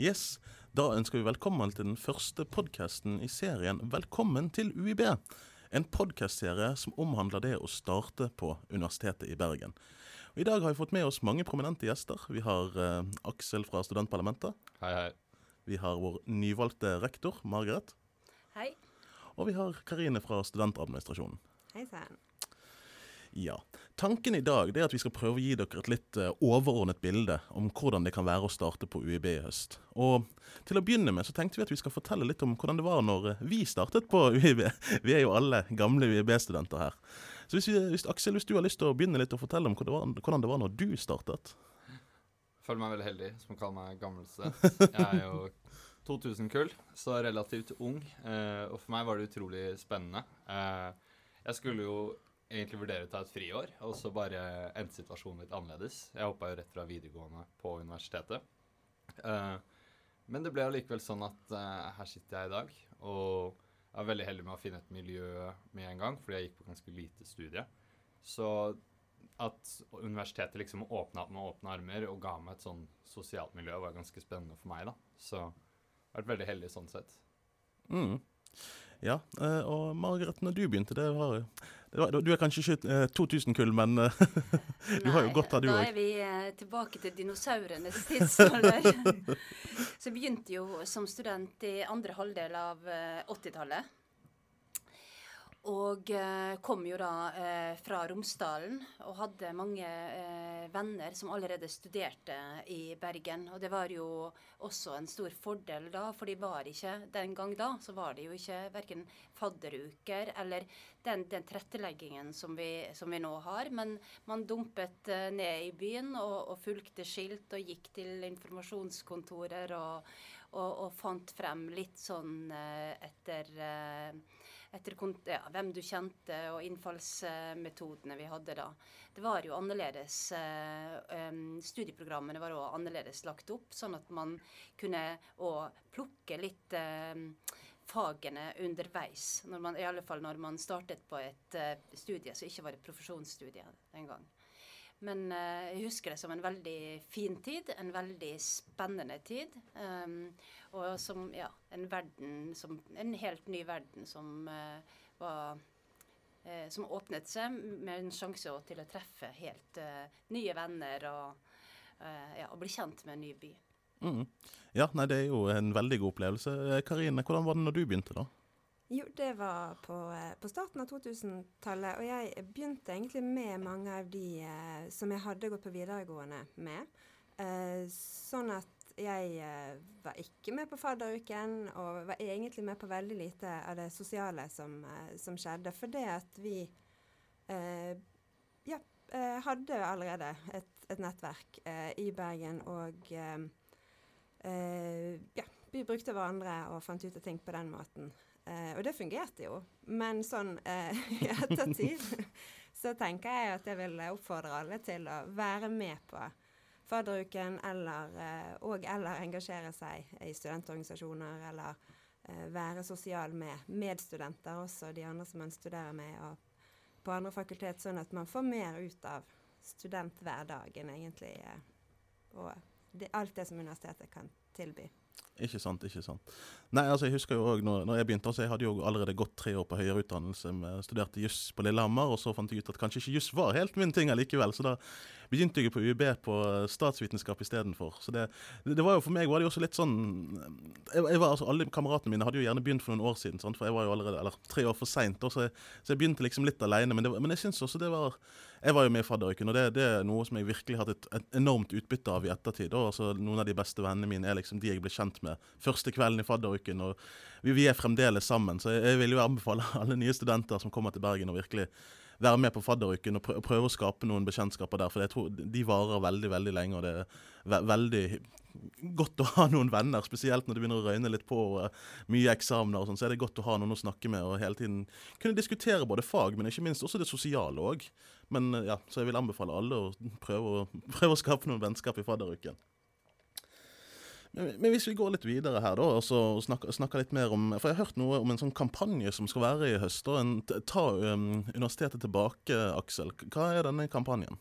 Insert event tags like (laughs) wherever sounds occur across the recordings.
Yes, Da ønsker vi velkommen til den første podkasten i serien Velkommen til UiB. En podkastserie som omhandler det å starte på Universitetet i Bergen. Og I dag har vi fått med oss mange prominente gjester. Vi har eh, Aksel fra Studentparlamentet. Hei, hei. Vi har vår nyvalgte rektor, Margaret. Hei. Og vi har Karine fra Studentadministrasjonen. Hei sann. Ja. Tanken i dag er at vi skal prøve å gi dere et litt eh, overordnet bilde om hvordan det kan være å starte på UiB i høst. Og til å begynne med så tenkte vi at vi skal fortelle litt om hvordan det var når eh, vi startet på (laughs) UiB. Vi er jo alle gamle UiB-studenter her. Så hvis, vi, hvis, Aksel, hvis du har lyst til å begynne litt og fortelle om hvordan det var, hvordan det var når du startet? Jeg Føler meg veldig heldig som kaller meg gammel. Jeg er jo (laughs) 2000-kull, så relativt ung. Eh, og for meg var det utrolig spennende. Jeg skulle jo egentlig vurdere å ta et friår, og så bare endte situasjonen litt annerledes. Jeg hoppa jo rett fra videregående på universitetet. Eh, men det ble allikevel sånn at eh, her sitter jeg i dag, og jeg var veldig heldig med å finne et miljø med en gang, fordi jeg gikk på ganske lite studie. Så at universitetet liksom åpna opp med åpne armer og ga meg et sånn sosialt miljø, var ganske spennende for meg, da. Så jeg har vært veldig heldig sånn sett. Mm. Ja, eh, og Margaret, når du begynte, det var, det var Du er kanskje ikke eh, 2000-kull, men eh, (laughs) du har jo godt av du Da er vi eh, tilbake til dinosaurenes (laughs) tidsalder. (laughs) Så jeg begynte jo som student i andre halvdel av eh, 80-tallet. Og eh, kom jo da eh, fra Romsdalen og hadde mange eh, venner som allerede studerte i Bergen. Og det var jo også en stor fordel da, for de var ikke den gang da, så var det jo ikke verken fadderuker eller den, den tilretteleggingen som vi, som vi nå har. Men man dumpet eh, ned i byen og, og fulgte skilt og gikk til informasjonskontorer og, og, og fant frem litt sånn eh, etter eh, etter ja, hvem du kjente og innfallsmetodene vi hadde da. Det var jo annerledes eh, Studieprogrammene var også annerledes lagt opp, sånn at man kunne òg plukke litt fagene underveis. Man, I alle fall når man startet på et studie som ikke var et profesjonsstudie den gang. Men eh, jeg husker det som en veldig fin tid, en veldig spennende tid. Um, og som, ja, en verden som En helt ny verden som eh, var eh, Som åpnet seg med en sjanse til å treffe helt eh, nye venner og, ja, og bli kjent med en ny by. Mm. Ja, nei, det er jo en veldig god opplevelse. Karine, hvordan var det når du begynte, da? Jo, det var på, eh, på starten av 2000-tallet, og jeg begynte egentlig med mange av de eh, som jeg hadde gått på videregående med. Eh, sånn at jeg eh, var ikke med på fadderuken, og var egentlig med på veldig lite av det sosiale som, eh, som skjedde. For det at vi eh, ja, hadde allerede et, et nettverk i Bergen, og ja, vi brukte hverandre og fant ut av ting på den måten. Eh, og det fungerte jo. Men sånn eh, (laughs) i ettertid så tenker jeg at jeg vil oppfordre alle til å være med på fadderuken, eller, eh, og eller engasjere seg i studentorganisasjoner, eller eh, være sosial med medstudenter også, de andre som man studerer med, og på andre fakultet, sånn at man får mer ut av studenthverdagen, egentlig. Eh, og det, alt det som universitetet kan tilby. Ikke sant, ikke sant. Nei, altså jeg husker jo også når, når jeg begynte, altså jeg hadde jo allerede gått tre år på høyere utdannelse, med, studerte juss på Lillehammer, og så fant jeg ut at kanskje ikke juss var helt min ting allikevel, så da begynte jeg på UiB på statsvitenskap istedenfor. Så det, det, var jo for meg var det jo også litt sånn jeg, jeg var, altså Alle kameratene mine hadde jo gjerne begynt for noen år siden, sant? for jeg var jo allerede eller tre år for seint, så, jeg- så jeg begynte liksom litt aleine. Men, men jeg syns også det var Jeg var jo med i fadderuken, og det, det er noe som jeg virkelig har hatt et, enormt utbytte av i ettertid. Og altså, noen av de beste vennene mine er liksom de jeg ble kjent med første kvelden i fadderuken. og vi, vi er fremdeles sammen, så jeg, jeg vil jo anbefale (laughs) alle nye studenter som kommer til Bergen å virkelig være med på fadderuken og prø- prøve å skape noen bekjentskaper der. For jeg tror de varer veldig veldig lenge, og det er ve veldig godt å ha (laughs) noen venner. Spesielt når det begynner å røyne litt på og eh, mye eksamener og sånn, så er det godt å ha noen å snakke med og hele tiden kunne diskutere både fag, men ikke minst også det sosiale òg. Men eh, ja, så jeg vil anbefale alle å prøve å, (laughs) prøve å skape noen vennskap i fadderuken. Men, men hvis vi går litt videre her, da, og snakker, snakker litt mer om For jeg har hørt noe om en sånn kampanje som skal være i høst. da, en Ta um, universitetet tilbake, Aksel. Hva er denne kampanjen?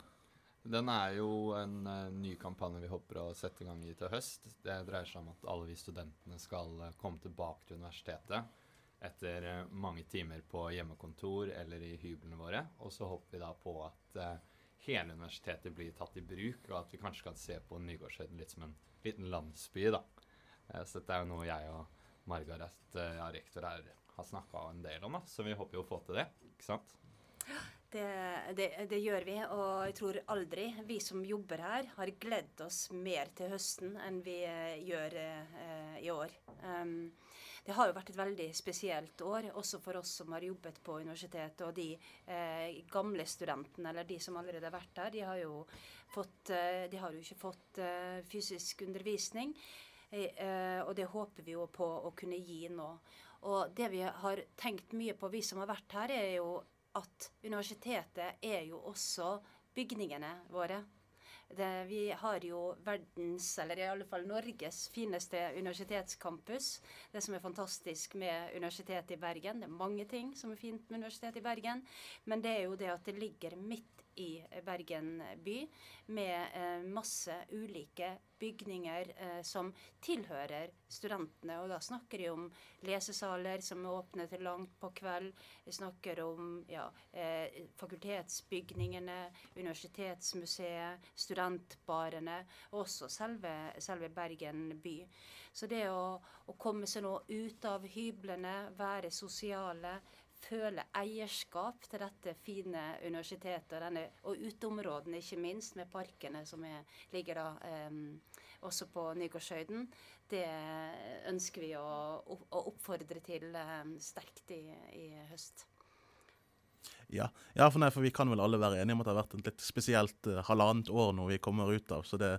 Den er jo en uh, ny kampanje vi håper å sette i gang i til høst. Det dreier seg om at alle vi studentene skal uh, komme tilbake til universitetet etter uh, mange timer på hjemmekontor eller i hyblene våre. Og så håper vi da på at hele universitetet blir tatt i bruk, og at vi kanskje kan se på Nygårdshøyden litt som en liten landsby, da. så dette er jo noe jeg og Margaret, ja, rektor her, har snakka en del om, da. Så vi håper jo å få til det, ikke sant? Det, det, det, gjør vi, og jeg tror aldri vi som jobber her, har gledd oss mer til høsten enn vi uh, gjør eh, i år. Um, det har jo vært et veldig spesielt år, også for oss som har jobbet på universitetet. Og de eh, gamle studentene, eller de som allerede har vært der, de har jo, fått, de har jo ikke fått fysisk undervisning. og det håper vi jo på å kunne gi nå. Og det vi har tenkt mye på, vi som har vært her, er jo at universitetet er jo også bygningene våre. Det, vi har jo verdens, eller i alle fall Norges, fineste universitetscampus. Det som er fantastisk med Universitetet i Bergen. Det er mange ting som er fint med Universitetet i Bergen, men det er jo det at det ligger midt i Bergen by, med eh, masse ulike bygninger eh, som tilhører studentene. Og da snakker de om lesesaler som er åpne til langt på kveld. Vi snakker om ja, eh, fakultetsbygningene, Universitetsmuseet, studentbarene, og også selve, selve Bergen by. Så det å, å komme seg nå ut av hyblene, være sosiale, føle eierskap til dette fine universitetet og, denne, og uteområdene, ikke minst, med parkene som er, ligger da eh, også på Nygårdshøyden, det ønsker vi å, å oppfordre til eh, sterkt i, i høst. Ja, ja for, nei, for, vi kan vel alle være enige om at det har vært et litt spesielt uh, halvannet år når vi kommer ut av. Så det,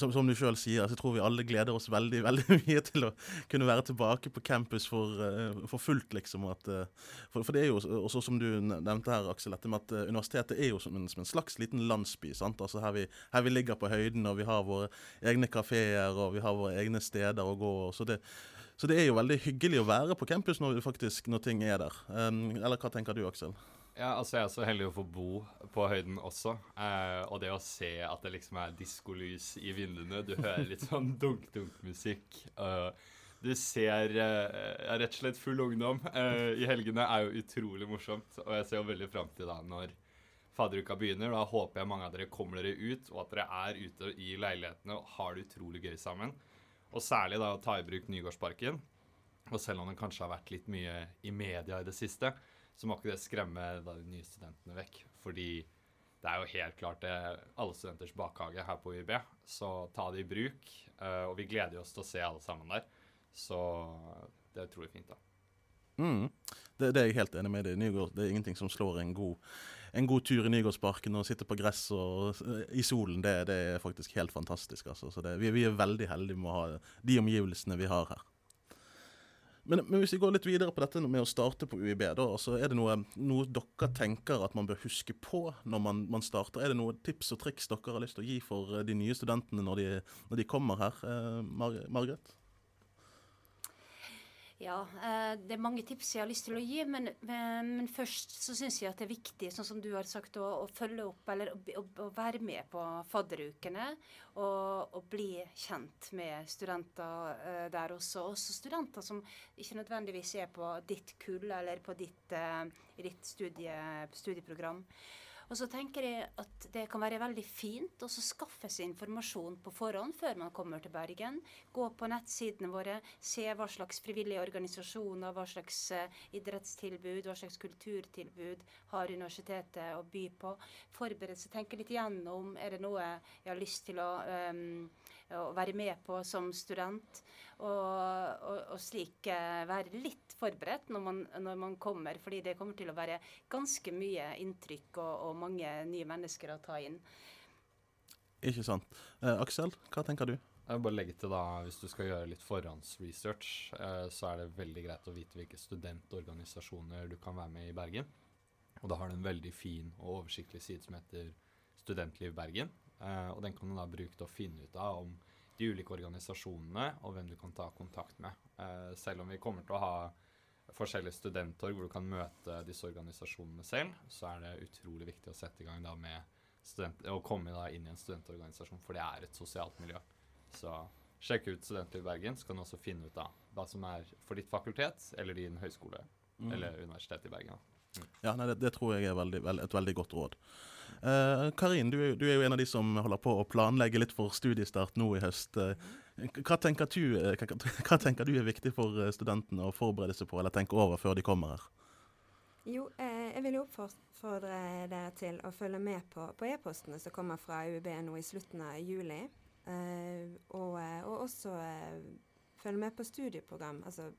som, som, du sjøl sier, så tror vi alle gleder oss veldig (laughs) veldig mye til å kunne være tilbake på campus for, uh, for fullt, liksom. At, uh, for, for, det er jo også som du nevnte her, Aksel, dette med at uh, universitetet er jo som en, som en, slags liten landsby. sant? Altså her vi, her vi, ligger på høyden, og vi har våre egne kafeer, og vi har våre egne steder å gå. så det så det er jo veldig hyggelig å være på campus når, faktisk, når ting er der. Um, eller hva tenker du, Aksel? Ja, altså Jeg er så heldig å få bo på høyden også. Eh, og det å se at det liksom er diskolys i vinduene Du hører litt sånn (laughs) dunk-dunk-musikk. Uh, du ser uh, rett og slett full ungdom uh, i helgene er jo utrolig morsomt. Og jeg ser jo veldig fram til da når fadderuka begynner. Da håper jeg mange av dere kommer dere ut, og at dere er ute i leilighetene og har det utrolig gøy sammen. Og særlig da å ta i bruk Nygårdsparken. Og selv om den kanskje har vært litt mye i media i det siste, så må ikke det skremme de nye studentene vekk. Fordi det er jo helt klart det alle studenters bakhage her på UiB. Så ta det i bruk. Uh, og vi gleder oss til å se alle sammen der. Så det er utrolig fint, da. Mm. Det, det, er jeg helt enig med deg i. Det er ingenting som slår en god, en god tur i Nygårdsparken og sitte på gress og, i solen. Det, det, er faktisk helt fantastisk. Altså. Så det, vi, vi, er veldig heldige med å ha de omgivelsene vi har her. Men, men, hvis vi går litt videre på dette med å starte på UiB, da, altså er det noe, noe, dere tenker at man bør huske på når man, man, starter? Er det noen tips og triks dere har lyst til å gi for eh, de nye studentene når de, når de kommer her? Eh, Mar Margaret? Ja, eh, det er mange tips jeg har lyst til å gi, men, men først så syns jeg at det er viktig, sånn som du har sagt, å, å følge opp eller å, å, være med på fadderukene. Og, og bli kjent med studenter uh, der også. Også studenter som ikke nødvendigvis er på ditt kull eller på ditt, ditt studie, studieprogram. Og så tenker jeg at det kan være veldig fint å skaffe seg informasjon på forhånd før man kommer til Bergen. Gå på nettsidene våre, se hva slags frivillige organisasjoner, hva slags uh, idrettstilbud, hva slags kulturtilbud har universitetet å by på. Forberede seg, tenke litt gjennom er det noe jeg har lyst til å, um, å være med på som student. Og, og, og slik være litt forberedt når man, når man, kommer, fordi det kommer til å være ganske mye inntrykk og, og mange nye mennesker å ta inn. Ikke sant. Eh, Aksel, hva tenker du? Jeg vil bare legge til da, Hvis du skal gjøre litt forhåndsresearch, eh, så er det veldig greit å vite hvilke studentorganisasjoner du kan være med i Bergen. Og da har du en veldig fin og oversiktlig side som heter Studentliv Bergen. Eh, og den kan du da bruke til å finne ut av om de ulike organisasjonene og hvem du kan ta kontakt med. Eh, selv om vi kommer til å ha forskjellige studenttorg hvor du kan møte disse organisasjonene selv, så er det utrolig viktig å sette i gang da med student, å komme da inn i en studentorganisasjon, for det er et sosialt miljø. Så sjekk ut Studenter i Bergen, så kan du også finne ut da hva som er for ditt fakultet eller din høyskole Mm. eller universitet i Bergen. Mm. Ja, nei, det, det tror jeg er veldig, veld, et veldig godt råd. Eh, Karin, du, du er jo en av de som holder på å planlegge litt for studiestart nå i høst. Eh, hva, tenker du, eh, hva, hva tenker du er viktig for studentene å forberede seg på, eller tenke over før de kommer her? Jo, eh, jeg vil jo oppfordre dere til å følge med på, på e-postene som kommer fra UiB nå i slutten av juli. Eh, og, og også eh, følge med på studieprogram, altså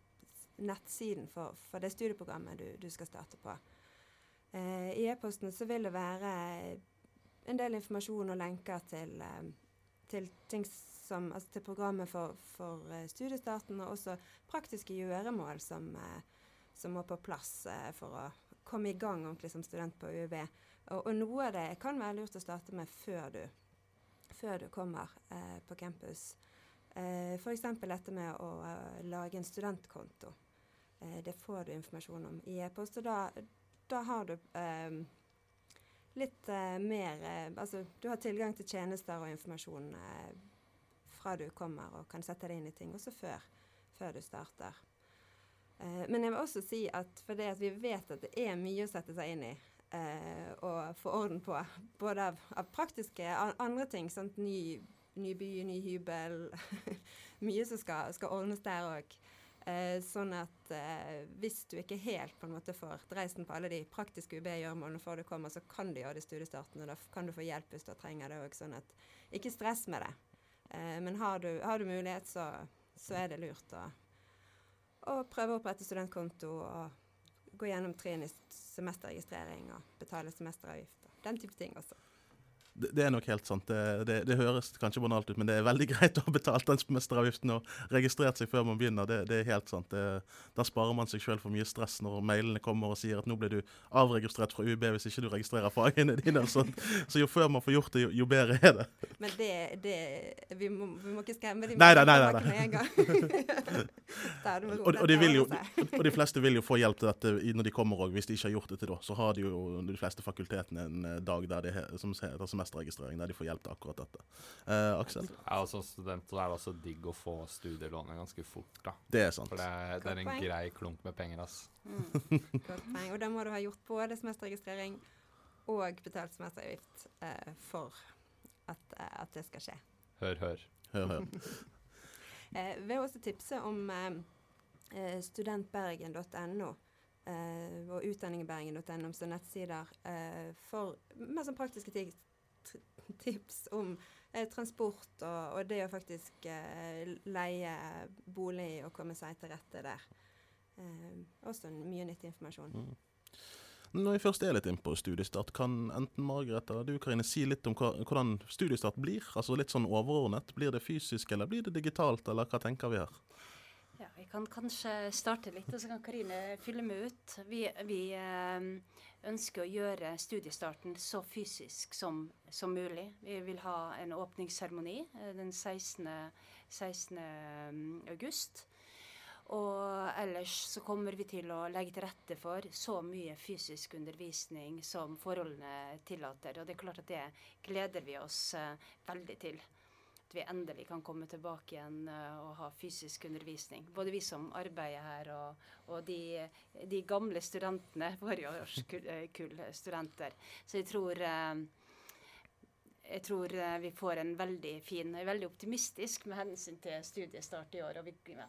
nettsiden for, for det studieprogrammet du, du skal starte på. Eh, I e-posten så vil det være en del informasjon og lenker til, eh, til som, altså til programmet for, for eh, studiestarten, og også praktiske gjøremål som som må på plass for å komme i gang ordentlig som student på UiB. Og, og noe av det kan være lurt å starte med før du, før du kommer eh, på campus. Eh, F.eks. dette med å eh, lage en studentkonto. Eh, det får du informasjon om i e-post. Og da, da har du eh, litt eh, mer eh, Altså, du har tilgang til tjenester og informasjon eh, fra du kommer og kan sette deg inn i ting, også før, før du starter. Eh, men jeg vil også si at fordi at vi vet at det er mye å sette seg inn i eh, og få orden på, både av, av praktiske an andre ting, sant? Ny, ny by, ny hybel (laughs) Mye som skal, skal ordnes der òg. Eh, sånn at eh, hvis du ikke helt på en måte får dreisen på alle de praktiske UB-gjøremålene før du kommer, så kan du gjøre det i studiestarten, og da kan du få hjelp hvis du trenger det òg. Sånn at ikke stress med det. Eh, men har du, har du mulighet, så, så er det lurt å å prøve å opprette studentkonto og gå gjennom trinn i semesterregistrering og betale semesteravgift. og Den type ting også. Det, det er nok helt sant. Det, det, det høres kanskje banalt ut, men det er veldig (laughs) greit å ha betalt den semesteravgiften og registrert seg før man begynner. Det, det er helt sant. Det, da sparer man seg sjøl for mye stress når mailene kommer og sier at nå blir du avregistrert fra UB hvis ikke du registrerer fagene dine. Sånn. Så jo før man får gjort det, jo, jo bedre er det. Men det, det vi, må, vi må ikke skremme dem med en gang. (laughs) (laughs) Og, og, de vil jo. (laughs) og de fleste vil jo få hjelp til dette når de kommer òg, hvis de ikke har gjort det til da. Så har de jo de fleste fakultetene en eh, dag der de, som heter semesterregistrering, der de får hjelp til akkurat dette. Eh, Aksel? Ja, og som student så er det også digg å få studielånet ganske fort, da. Det er sant. For det, er- det er en grei klump med penger, ass. Godt poeng. Og da må du ha gjort både semesterregistrering og betalt semesteravgift eh, for at, eh, at det skal skje. Hør, hør. Hør, hør. Eh, vil også tipse om eh, eh, studentbergen.no eh, og utdanningbergen.no som nettsider eh, for mer sånn praktiske ti tips om eh, transport og, og det å faktisk eh, leie bolig og komme seg til rette der. Eh, også mye nyttig informasjon. Mm. Når jeg først er litt inne på studiestart, kan enten Margaret eller du Karine, si litt om hvordan studiestart blir? Altså Litt sånn overordnet. Blir det fysisk, eller blir det digitalt, eller hva tenker vi her? Ja, Vi kan kanskje starte litt, og så kan Karine fylle med ut. Vi, vi eh, ønsker å gjøre studiestarten så fysisk som, som mulig. Vi vil ha en åpningsseremoni eh, den 16. 16. august. Og ellers så kommer vi til å legge til rette for så mye fysisk undervisning som forholdene tillater. Og det er klart at det gleder vi oss eh, veldig til. At vi endelig kan komme tilbake igjen eh, og ha fysisk undervisning. Både vi som arbeider her og, og de, de gamle studentene, (laughs) våre årskull-studenter. Så jeg tror eh, jeg tror eh, vi får en veldig fin Jeg er veldig optimistisk med hensyn til studiestart i år. Og vi, ja,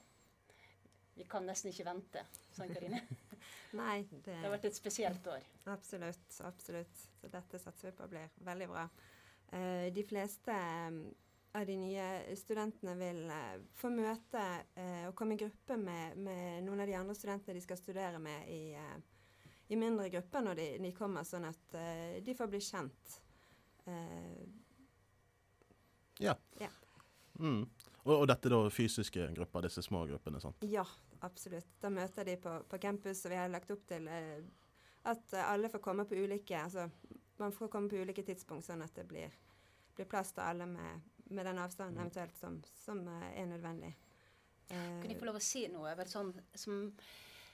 vi kan nesten ikke vente, sånn Karine. (laughs) Nei, det, Det har vært et spesielt år. Absolutt. absolutt. Så dette satser vi på blir veldig bra. Eh, de fleste eh, av de nye studentene vil eh, få møte eh, og komme i gruppe med, med noen av de andre studentene de skal studere med i, eh, i mindre grupper når de, de kommer, sånn at de får bli kjent. Eh, Ja. Ja. Mm. Og, og dette er da fysiske grupper, disse små gruppene. sant? ja, absolutt. Da møter de på, på campus, og vi har lagt opp til at alle får komme på ulike altså man får komme på ulike tidspunkt, sånn at det blir, blir plass til alle med, med den avstanden eventuelt som, som eh, er nødvendig. Eh, Kan jeg få lov å si noe? Vel, sånn, som,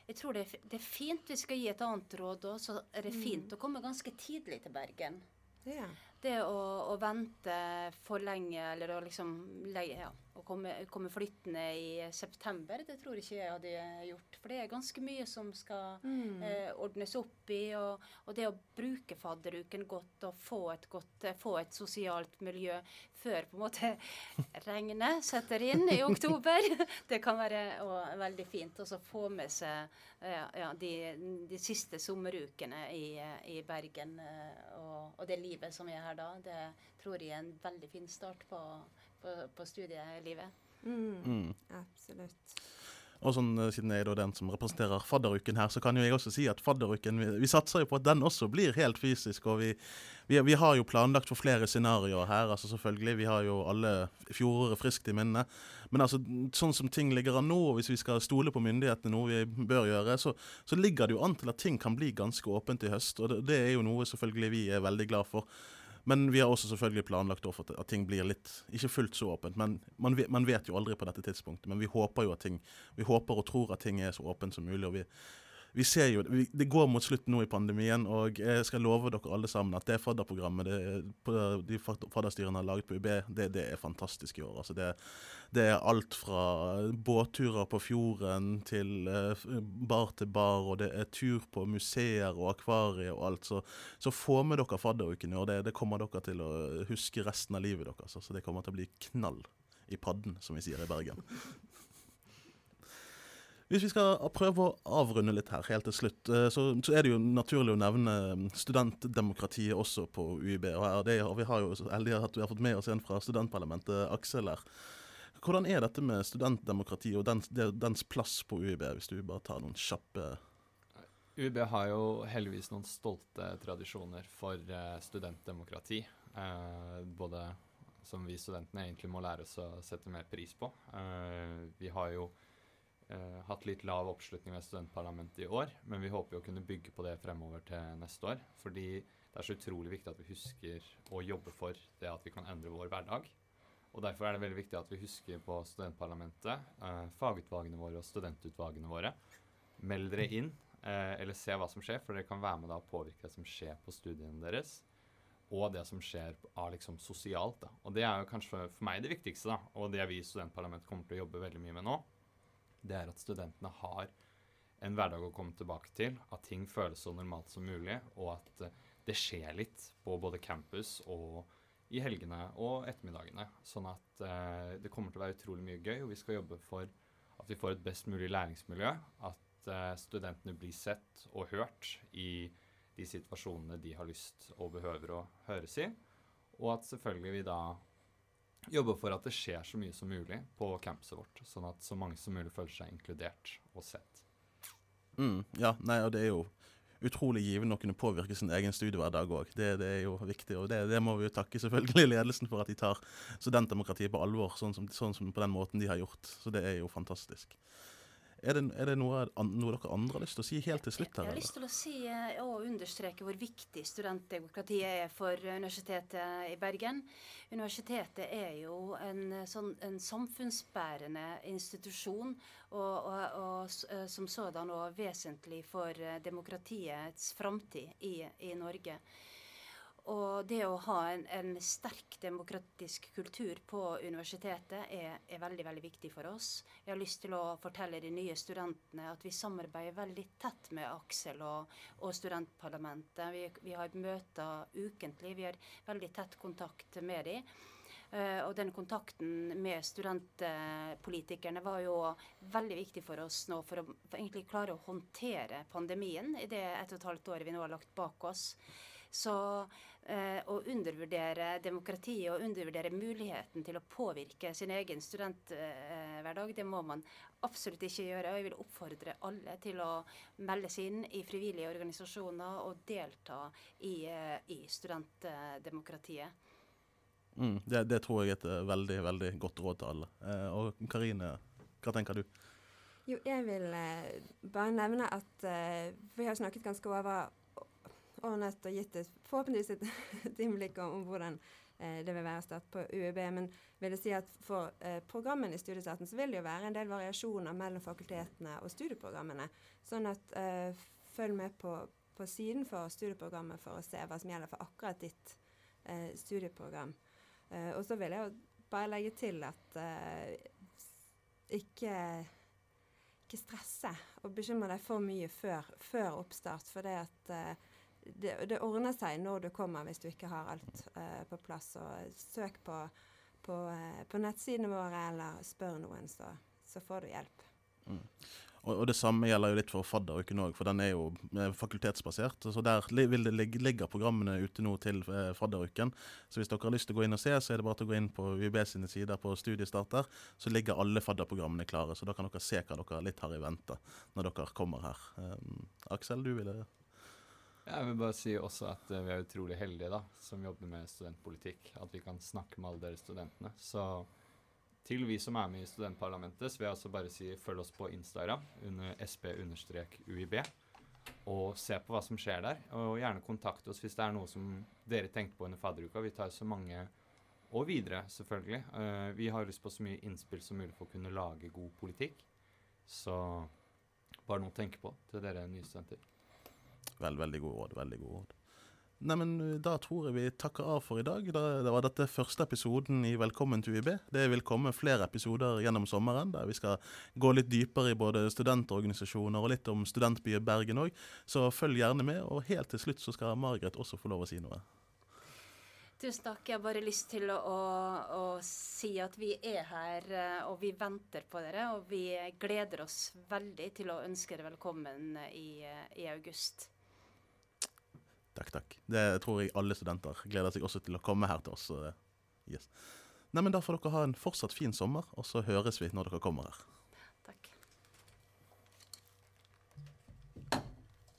jeg tror det er, det er fint vi skal gi et annet råd òg. Så er det fint å komme ganske tidlig til Bergen. Ja. Det å, å vente for lenge, eller å liksom leie ja, å komme, komme flyttende i september, det tror ikke jeg hadde gjort. For det er ganske mye som skal Mm. eh, ordnes opp i. Og, og det å bruke fadderuken godt og få et, godt, eh, få et sosialt miljø før på en måte (laughs) regnet setter inn i oktober, (laughs) det kan være og, veldig fint. Og så få med seg eh, ja, de, de siste sommerukene i, i Bergen eh, og, og det livet som er her da. Det tror jeg er en veldig fin start på, på, på studielivet. Mm. Mm. Absolutt. Og sånn, eh, Siden jeg er da den som representerer fadderuken her, så kan jo jeg også si at fadderuken Vi, vi satser jo på at den også blir helt fysisk. og vi, vi, vi har jo planlagt for flere scenarioer her. altså selvfølgelig, Vi har jo alle fjoråret friskt i minne. Men altså, sånn som ting ligger an nå, hvis vi skal stole på myndighetene, noe vi bør gjøre, så, så ligger det jo an til at ting kan bli ganske åpent i høst. og det, det er jo noe selvfølgelig vi er veldig glad for. Men vi har også selvfølgelig planlagt for at ting blir litt Ikke fullt så åpent, men man man vet, jo aldri på dette tidspunktet. Men vi håper jo at ting Vi håper og tror at ting er så åpent som mulig. og vi vi ser jo, vi, Det går mot slutten nå i pandemien, og jeg skal love dere alle sammen at det fadderprogrammet det, de fadderstyrene har laget på UB, det, det er fantastisk i år. altså det, det, er alt fra båtturer på fjorden til uh, bar til bar, og det er tur på museer og akvarier og alt. Så, så få med dere fadderuken i år. Det, det kommer dere til å huske resten av livet deres. Altså det kommer til å bli knall i padden, som vi sier i Bergen. Hvis vi skal prøve å avrunde litt her helt til slutt, så, så er det jo naturlig å nevne studentdemokratiet også på UiB. og det, Vi har jo heldige at vi har fått med oss en fra studentparlamentet, Aksel her. Hvordan er dette med studentdemokratiet og dens, dens plass på UiB, hvis du bare tar noen kjappe UiB har jo heldigvis noen stolte tradisjoner for uh, studentdemokrati. Uh, både som vi studentene egentlig må lære oss å sette mer pris på. Vi har jo Uh, hatt litt lav oppslutning ved studentparlamentet i år, men vi håper jo å kunne bygge på det fremover til neste år. Fordi det er så utrolig viktig at vi husker å jobbe for det at vi kan endre vår hverdag. Og Derfor er det veldig viktig at vi husker på studentparlamentet, eh, fagutvalgene våre og studentutvalgene våre. Meld dere inn, eh, eller se hva som skjer, for dere kan være med da å påvirke det som skjer på studiene deres. Og det som skjer av liksom sosialt. Da. Og det er jo kanskje for meg det viktigste, da, og det vi i studentparlamentet kommer til å jobbe veldig mye med nå det er at studentene har en hverdag å komme tilbake til. At ting føles så normalt som mulig, og at uh, det skjer litt på både campus og i helgene og ettermiddagene. Sånn at eh, det kommer til å være utrolig mye gøy, og vi skal jobbe for at vi får et best mulig læringsmiljø. At eh, studentene blir sett og hørt i de situasjonene de har lyst og behøver å høres i. Og at selvfølgelig vi da jobbe for at det skjer så mye som mulig på campuset vårt, sånn at så mange som mulig føler seg inkludert og sett. Mm, ja, nei, og det er jo utrolig givende å kunne påvirke sin egen studiehverdag òg. Det, det, er jo viktig, og det, det, må vi jo takke selvfølgelig (laughs) ledelsen for at de tar studentdemokratiet på alvor, sånn som, sånn som på den måten de har gjort. Så det er jo fantastisk. Er det, er det noe, noe, dere andre har lyst til å si helt til slutt? her? Jeg har lyst til å si og understreke hvor viktig studentdemokratiet er for Universitetet i Bergen. Universitetet er jo en, sånn, en samfunnsbærende institusjon, og, og, og som sådan og vesentlig for demokratiets framtid i, i Norge. Og det å ha en, en, sterk demokratisk kultur på universitetet er, er, veldig veldig viktig for oss. Jeg har lyst til å fortelle de nye studentene at vi samarbeider veldig tett med Aksel og, og studentparlamentet. Vi, vi, har møter ukentlig. Vi har veldig tett kontakt med dem. Uh, og den kontakten med studentpolitikerne var jo veldig viktig for oss nå for å for egentlig klare å håndtere pandemien i det ett og et halvt året vi nå har lagt bak oss. Så eh, å undervurdere demokratiet og undervurdere muligheten til å påvirke sin egen studenthverdag, eh, det må man absolutt ikke gjøre. Og jeg vil oppfordre alle til å melde seg inn i frivillige organisasjoner og delta i, eh, i studentdemokratiet. Mm, det, det, tror jeg er et veldig, veldig godt råd til alle. Eh, og Karine, hva tenker du? Jo, jeg vil bare nevne at vi har snakket ganske over ordnet og gitt et, forhåpentligvis et, (laughs) innblikk om, hvordan eh, det vil være å starte på UiB. Men vil jeg si at for eh, programmene i studiestarten så vil det jo være en del variasjoner mellom fakultetene og studieprogrammene. Sånn at eh, følg med på, på, siden for studieprogrammet for å se hva som gjelder for akkurat ditt eh, studieprogram. Eh, og så vil jeg jo bare legge til at eh, ikke, ikke stresse og bekymre deg for mye før, før oppstart. For det at eh, det, det, ordner seg når du kommer, hvis du ikke har alt eh, på plass. Og søk på, på, eh, på nettsidene våre, eller spør noen, så, så får du hjelp. Mm. Og, og, Det samme gjelder jo litt for fadderuken òg, for den er jo eh, fakultetsbasert. så Der vil det ligge, ligger programmene ute nå til fadderuken. Så hvis dere har lyst til å gå inn og se, så er det bare til å gå inn på UiB sine sider på studiestarter. Så ligger alle fadderprogrammene klare, så da kan dere se hva dere litt har i vente når dere kommer her. Um, Aksel, du ville jeg vil bare si også at uh, vi er utrolig heldige da, som jobber med studentpolitikk. At vi kan snakke med alle dere studentene. Så til vi som er med i studentparlamentet, så vil jeg også bare si følg oss på Instagram under sp-uib. Og se på hva som skjer der. Og gjerne kontakt oss hvis det er noe som dere tenkte på under fadderuka. Vi tar så mange og videre, selvfølgelig. Uh, vi har lyst på så mye innspill som mulig for å kunne lage god politikk. Så bare noe å tenke på til dere nye studenter. Vel, veldig god råd. Veldig god råd. Neimen, da tror jeg vi takker av for i dag. Da, det var dette første episoden i Velkommen til UiB. Det vil komme flere episoder gjennom sommeren, der vi skal gå litt dypere i både studentorganisasjoner og litt om studentbyen Bergen òg. Så følg gjerne med. Og helt til slutt så skal Margaret også få lov å si noe. Tusen takk. Jeg har bare lyst til å, å, å, si at vi er her, eh, og vi venter på dere. Og vi gleder oss veldig til å ønske dere velkommen i, i august. Takk, takk. Det tror jeg alle studenter gleder seg også til å komme her til oss. Yes. Nei, men Da får dere ha en fortsatt fin sommer, og så høres vi når dere kommer her.